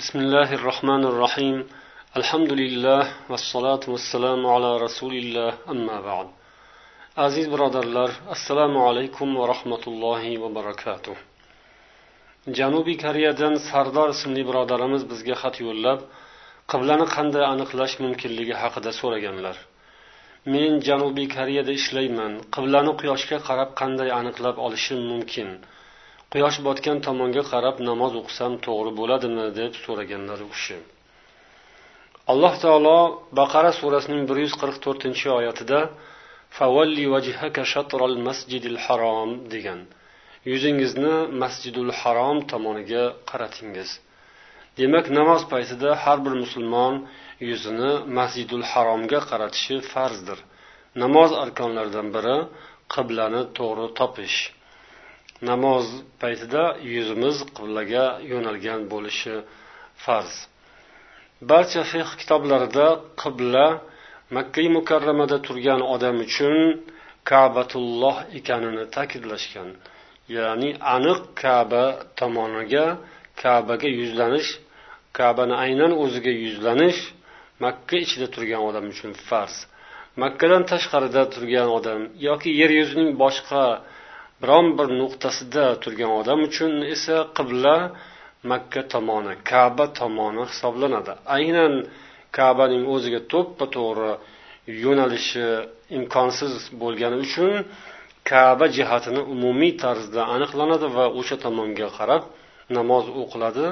بسم الله الرحمن الرحيم الحمد لله والصلاة والسلام على رسول الله أما بعد aziz birodarlar assalomu alaykum va rahmatullohi va barakatuh janubiy koreyadan sardor ismli birodarimiz bizga xat yo'llab qiblani qanday aniqlash mumkinligi haqida so'raganlar men janubiy koreyada ishlayman qiblani quyoshga qarab qanday aniqlab olishim mumkin Quyosh botgan tomonga qarab namoz o'qisam to'g'ri bo'ladimi deb so'raganlar u kishi alloh taolo baqara surasining bir yuz qirq to'rtinchi oyatida favalli vajhaka shatral masjidil harom degan. Yuzingizni masjidul harom tomoniga qaratingiz. Demak namoz paytida har bir musulmon yuzini masjidul haromga qaratishi farzdir. Namoz arkonlaridan biri qiblani to'g'ri topish. Namoz paytida yuzimiz qiblaga yo'nalgan bo'lishi farz. Barcha fiq kitoblarida qibla makka mukarramada turgan odam uchun kabatulloh ekanini ta'kidlashgan. Ya'ni aniq kaba tomoniga kabaga yuzlanish kabani aynan o'ziga yuzlanish makka ichida turgan odam uchun farz. Makkadan tashqarida turgan odam yoki yer yuzining boshqa biron bir nuqtasida turgan odam uchun esa qibla makka tomoni kaba tomoni hisoblanadi. Aynan kabaning o'ziga to'ppa to'g'ri yo'nalishi imkonsiz bo'lgani uchun kaba jihatini umumiy tarzda aniqlanadi va o'sha tomonga qarab namoz o'qiladi.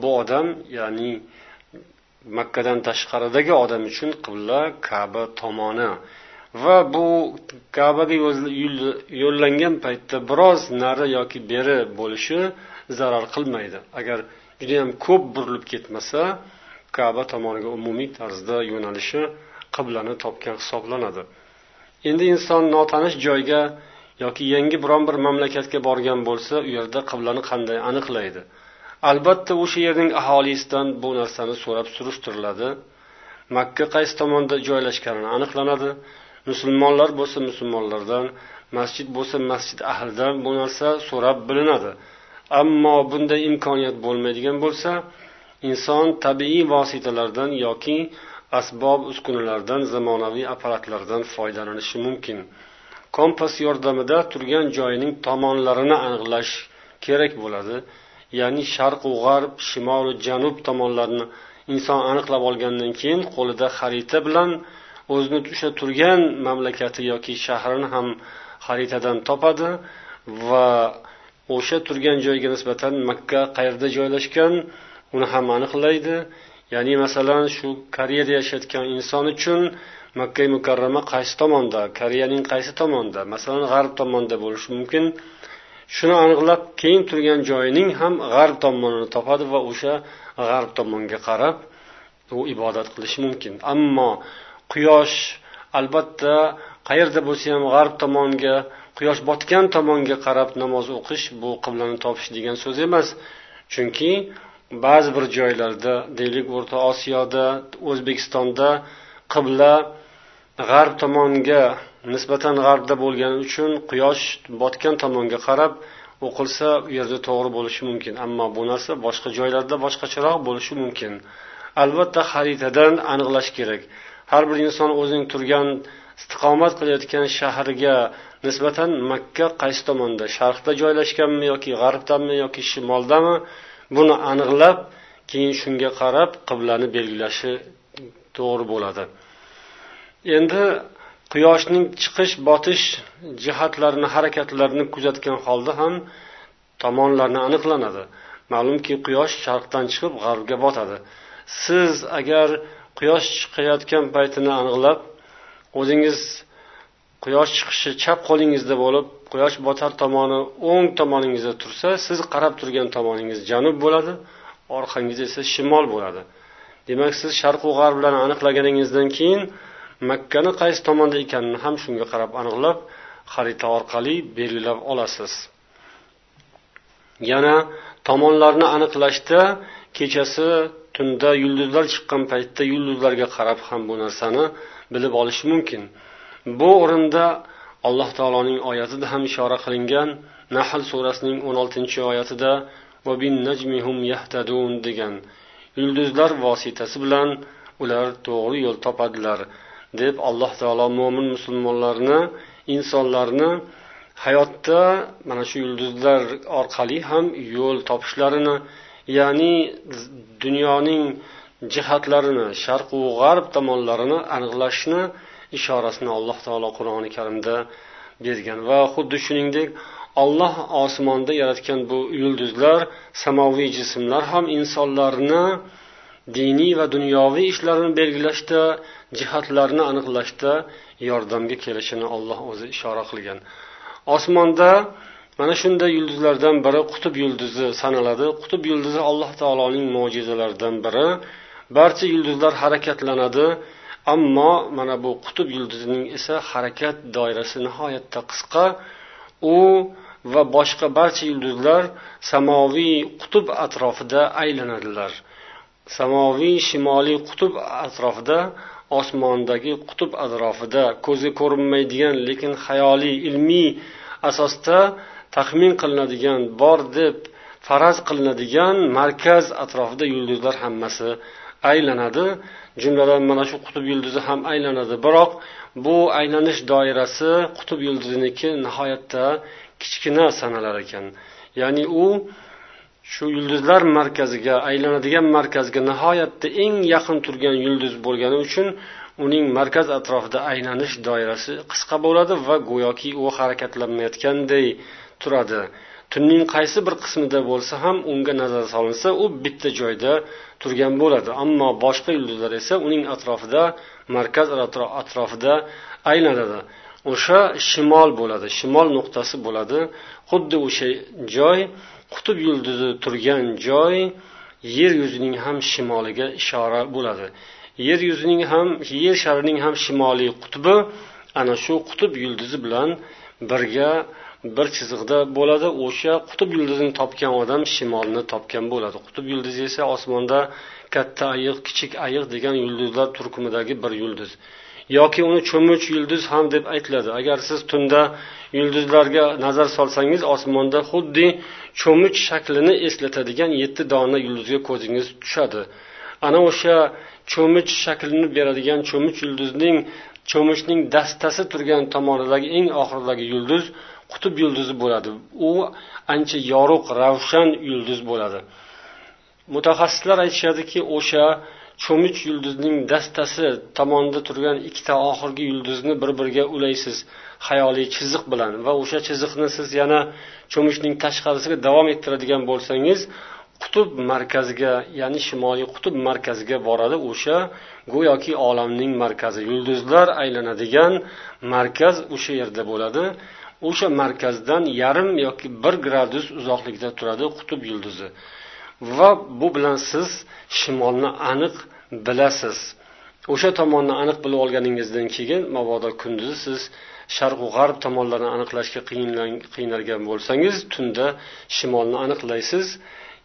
Bu odam ya'ni makkadan tashqaridagi odam uchun qibla kaba tomoni va bu kabaga yo'llangan paytda biroz nari yoki beri bo'lishi zarar qilmaydi. Agar judayam ko'p burilib ketmasa kaba tomoniga umumiy tarzda yo'nalishi qiblani topgan hisoblanadi. Endi inson notanish joyga yoki yangi biron bir mamlakatga borgan bo'lsa u yerda qiblani qanday aniqlaydi? Albatta o'sha yerning aholisidan bu narsani so'rab surishtiriladi makka qaysi tomonda joylashgani aniqlanadi. Musulmonlar bo'lsa musulmonlardan masjid bo'lsa masjid ahlidan bu narsa so'rab bilinadi. Ammo bunday imkoniyat bo'lmaydigan bo'lsa inson tabiiy vositalardan yoki asbob uskunalardan zamonaviy apparatlardan foydalanishi mumkin. Kompas yordamida turgan joyining tomonlarini aniqlash kerak bo'ladi. Ya'ni sharqu g'arb shimolu janub tomonlarini inson aniqlab olgandan keyin qo'lida xarita bilan o'zini o'sha turgan mamlakati yoki shahrini ham xaritadan topadi va o'sha turgan joyga nisbatan makka qayerda joylashgan uni ham aniqlaydi. Ya'ni masalan shu koreyada yashayotgan inson uchun makka mukarrama qaysi tomonda koreyaning qaysi tomonda masalan g'arb tomonda bo'lishi mumkin. Shuni aniqlab keyin turgan joyining ham g'arb tomonini topadi va o'sha g'arb tomonga qarab u ibodat qilishi mumkin. Ammo quyosh albatta qayerda bo'lsa ham g'arb tomonga quyosh botgan tomonga qarab namoz o'qish bu qiblani topish degan so'z emas. Chunki ba'zi bir joylarda deylik o'rta osiyoda o'zbekistonda qibla g'arb tomonga nisbatan g'arbda bo'lgani uchun quyosh botgan tomonga qarab o'qilsa u yerda to'g'ri bo'lishi mumkin. Ammo bu narsa boshqa joylarda boshqacharoq bo'lishi mumkin. Albatta xaritadan aniqlash kerak. Har bir inson o'zining turgan istiqomat qilayotgan shahriga nisbatan makka qaysi tomonda? Sharqda joylashganmi yoki g'arbdami yoki shimoldami buni aniqlab keyin shunga qarab qiblani belgilashi to'g'ri bo'ladi. Endi quyoshning chiqish botish jihatlarini harakatlarini kuzatgan holda ham tomonlarni aniqlanadi. Ma'lumki quyosh sharqdan chiqib g'arbga botadi. Siz agar quyosh chiqayotgan paytini aniqlab o'zingiz quyosh chiqishi chap qo'lingizda bo'lib quyosh botar tomoni o'ng tomoningizda tursa siz qarab turgan tomoningiz janub bo'ladi orqangiz esa shimol bo'ladi. Demak siz sharqu g'arblarni aniqlaganingizdan keyin makkani qaysi tomonda ekanini ham shunga qarab aniqlab xarita orqali belgilab olasiz. Yana tomonlarni aniqlashda kechasi tunda yulduzlar chiqqan paytda yulduzlarga qarab ham bu narsani bilib olish mumkin. Bu o'rinda alloh taoloning oyatida ham ishora qilingan nahl surasining o'n oltinchi oyatida degan yulduzlar vositasi bilan ular to'g'ri yo'l topadilar deb alloh taolo mo'min musulmonlarni insonlarni hayotda mana shu yulduzlar orqali ham yo'l topishlarini ya'ni dunyoning jihatlarini sharqu g'arb tomonlarini aniqlashni ishorasini alloh taolo qur'oni karimda bergan. Va xuddi shuningdek olloh osmonda yaratgan bu yulduzlar samoviy jismlar ham insonlarni diniy va dunyoviy ishlarini belgilashda jihatlarni aniqlashda yordamga kelishini olloh o'zi ishora qilgan. Osmonda mana shunday yulduzlardan biri qutb yulduzi sanaladi. Qutb yulduzi alloh taoloning mo'jizalaridan biri. Barcha yulduzlar harakatlanadi ammo mana bu qutb yulduzining esa harakat doirasi nihoyatda qisqa. U va boshqa barcha yulduzlar samoviy qutb atrofida aylanadilar. Samoviy shimoliy qutb atrofida osmondagi qutb atrofida ko'zga ko'rinmaydigan lekin xayoliy ilmiy asosda taxmin qilinadigan bor deb faraz qilinadigan markaz atrofida yulduzlar hammasi aylanadi. Jumladan mana shu qutb yulduzi ham aylanadi. Biroq bu aylanish doirasi qutb yulduziniki nihoyatda kichkina sanalar ekan. Ya'ni u shu yulduzlar markaziga aylanadigan markazga nihoyatda eng yaqin turgan yulduz bo'lgani uchun uning markaz atrofida aylanish doirasi qisqa bo'ladi va go'yoki u harakatlanmayotganday turadi. Tunning qaysi bir qismida bo'lsa ham unga nazar solinsa u bitta joyda turgan bo'ladi. Ammo boshqa yulduzlar esa uning atrofida markaz atrofida aylanadi. O'sha shimol bo'ladi shimol nuqtasi bo'ladi. Xuddi o'sha joy qutb yulduzi turgan joy yer yuzining ham shimoliga ishora bo'ladi. Yer yuzining ham yer sharining ham shimoliy qutbi ana shu qutb yulduzi bilan birga bir chiziqda bo'ladi. O'sha qutb yulduzini topgan odam shimolni topgan bo'ladi. Qutb yulduzi esa osmonda katta ayiq kichik ayiq degan yulduzlar turkumidagi bir yulduz. Yoki uni cho'mich yulduz ham deb aytiladi. Agar siz tunda yulduzlarga nazar solsangiz osmonda xuddi cho'mich shaklini eslatadigan yetti dona yulduzga ko'zingiz tushadi. Ana o'sha cho'mich shaklini beradigan cho'mich yulduzning cho'michning dastasi turgan tomonidagi eng oxiridagi yulduz qutb yulduzi bo'ladi. U ancha yorug' ravshan yulduz bo'ladi. Mutaxassislar aytishadiki o'sha cho'mich yulduzning dastasi tomonida turgan ikkita oxirgi yulduzni bir biriga ulaysiz hayoliy chiziq bilan. Va o'sha chiziqni siz yana cho'michning tashqarisiga davom ettiradigan bo'lsangiz qutb markaziga ya'ni shimoliy qutb markaziga boradi. O'sha go'yoki olamning markazi. Yulduzlar aylanadigan markaz o'sha yerda bo'ladi. O'sha markazdan yarim yoki bir gradus uzoqlikda turadi qutb yulduzi. Va bu bilan siz shimolni aniq bilasiz. O'sha tomonni aniq bilib olganingizdan keyin mabodo kunduzi siz sharqu g'arb tomonlarini aniqlashga qiynalgan bo'lsangiz tunda shimolni aniqlaysiz.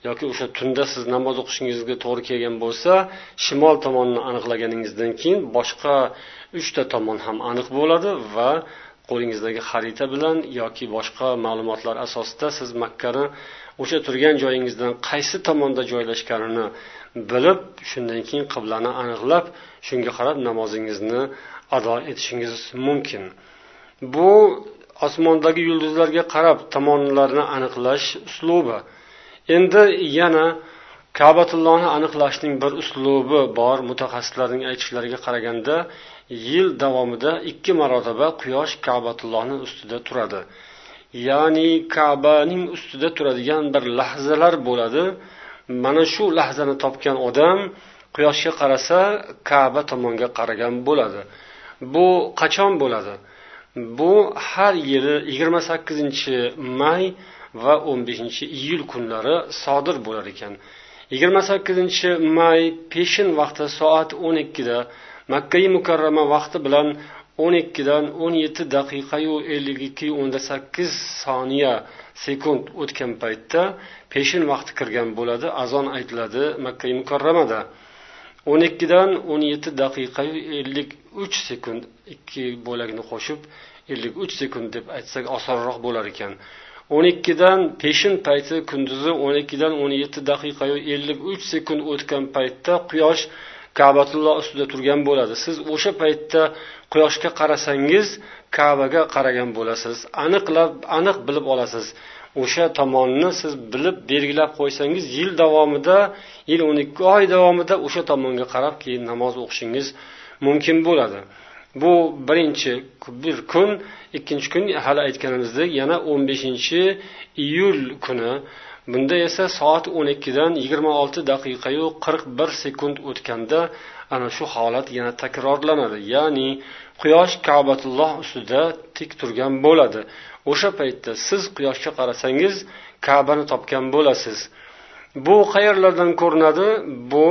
Yoki o'sha tunda siz namoz o'qishingizga to'g'ri kelgan bo'lsa shimol tomonni aniqlaganingizdan keyin boshqa uchta tomon ham aniq bo'ladi va qo'lingizdagi xarita bilan yoki boshqa ma'lumotlar asosida siz makkani o'sha turgan joyingizdan qaysi tomonda joylashganini bilib shundan keyin qiblani aniqlab shunga qarab namozingizni ado etishingiz mumkin. Bu osmondagi yulduzlarga qarab tomonlarni aniqlash uslubi. Endi yana kabatullohni aniqlashning bir uslubi bor mutaxassislarning aytishlariga qaraganda yil davomida ikki marotaba quyosh kabatullohni ustida turadi. Ya'ni kabaning ustida turadigan bir lahzalar bo'ladi. Mana shu lahzani topgan odam quyoshga qarasa kaba tomonga qaragan bo'ladi. Bu qachon bo'ladi? Bu har yili yigirma sakkizinchi may va o'n beshinchi iyul kunlari sodir bo'lar ekan. Yigirma sakkizinchi may peshin vaqti soat o'n ikkida makkai mukarrama vaqti bilan o'n ikkidan o'n yetti daqiqayu ellik ikki o'nda sakkiz soniya sekund o'tgan paytda peshin vaqti kirgan bo'ladi azon aytiladi makkai mukarramada. o'n ikkidan o'n yetti daqiqayu ellik uch sekund ikki bo'lakni qo'shib ellik uch sekund deb aytsak osonroq bo'lar ekan. O'n ikkidan peshin payti kunduzi o'n ikkidan o'n yetti daqiqayu ellik uch sekund o'tgan paytda quyosh kabatulloh ustida turgan bo'ladi. Siz o'sha paytda quyoshga qarasangiz kavaga qaragan bo'lasiz. Aniqlab aniq bilib olasiz. O'sha tomonni siz bilib belgilab qo'ysangiz yil davomida yil o'n ikki oy davomida o'sha tomonga qarab keyin namoz o'qishingiz mumkin bo'ladi. Bu birinchi bir kun ikkinchi kun hali aytganimizdek yana o'n beshinchi iyul kuni. Bunda esa soat o'n ikkidan yigirma olti daqiqayu qirq bir sekund o'tganda ana shu holat yana takrorlanadi. Ya'ni quyosh kabatulloh ustida tik turgan bo'ladi. O'sha paytda siz quyoshga qarasangiz kabani topgan bo'lasiz. Bu qayerlardan ko'rinadi? Bu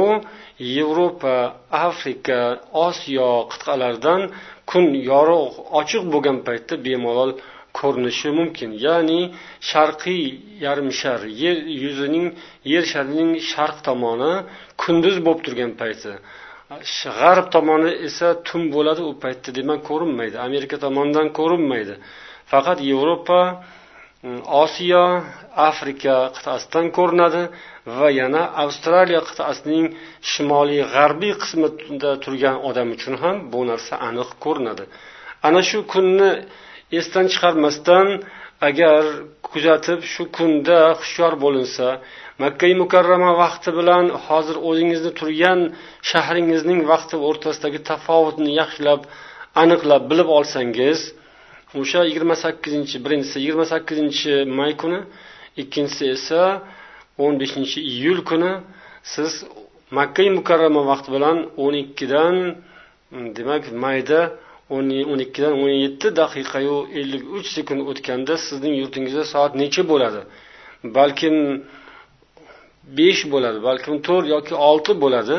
yevropa afrika osiyo qit'alaridan kun yorug' ochiq bo'lgan paytda bemalol ko'rinishi mumkin. Ya'ni sharqiy yarim shar yer yuzining yer sharining sharq tomoni kunduz bo'lib turgan payti. G'arb tomoni esa tun bo'ladi u paytda demak ko'rinmaydi. Amerika tomonidan ko'rinmaydi. Faqat yevropa osiyo afrika qit'asidan ko'rinadi va yana avstraliya qit'asining shimoliy g'arbiy qismida turgan odam uchun ham bu narsa aniq ko'rinadi. Ana shu kunni esdan chiqarmasdan agar kuzatib shu kunda hushyor bo'linsa makka mukarrama vaqti bilan hozir o'zingizni turgan shahringizning vaqti o'rtasidagi tafovutni yaxshilab aniqlab bilib olsangiz o'sha yigirma sakkizinchi birinchisi yigirma sakkizinchi may kuni ikkinchisi esa o'n beshinchi iyul kuni. Siz makka mukarrama vaqti bilan o'n ikkidan mm, demak mayda o'n ikkidan o'n yetti daqiqayu ellik uch sekund o'tganda sizning yurtingizda soat necha bo'ladi? Balkim besh bo'ladi balkim to'rt yoki olti bo'ladi.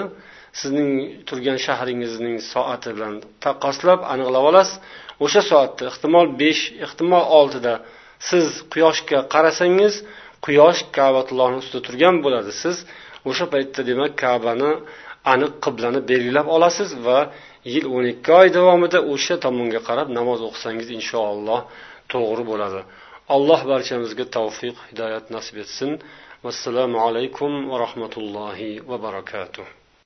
Sizning turgan shahringizning soati bilan taqqoslab aniqlab olasiz. O'sha soatda ehtimol besh ehtimol oltida siz quyoshga qarasangiz quyosh kabatullohni ustida turgan bo'ladi. Siz o'sha paytda demak kabani aniq qiblani belgilab olasiz va yil o'n ikki oy davomida o'sha tomonga qarab namoz o'qisangiz inshaalloh to'g'ri bo'ladi. Alloh barchamizga tavfiq hidoyat nasib etsin. Vassalomu alaykum va rahmatullohi va barakatuh.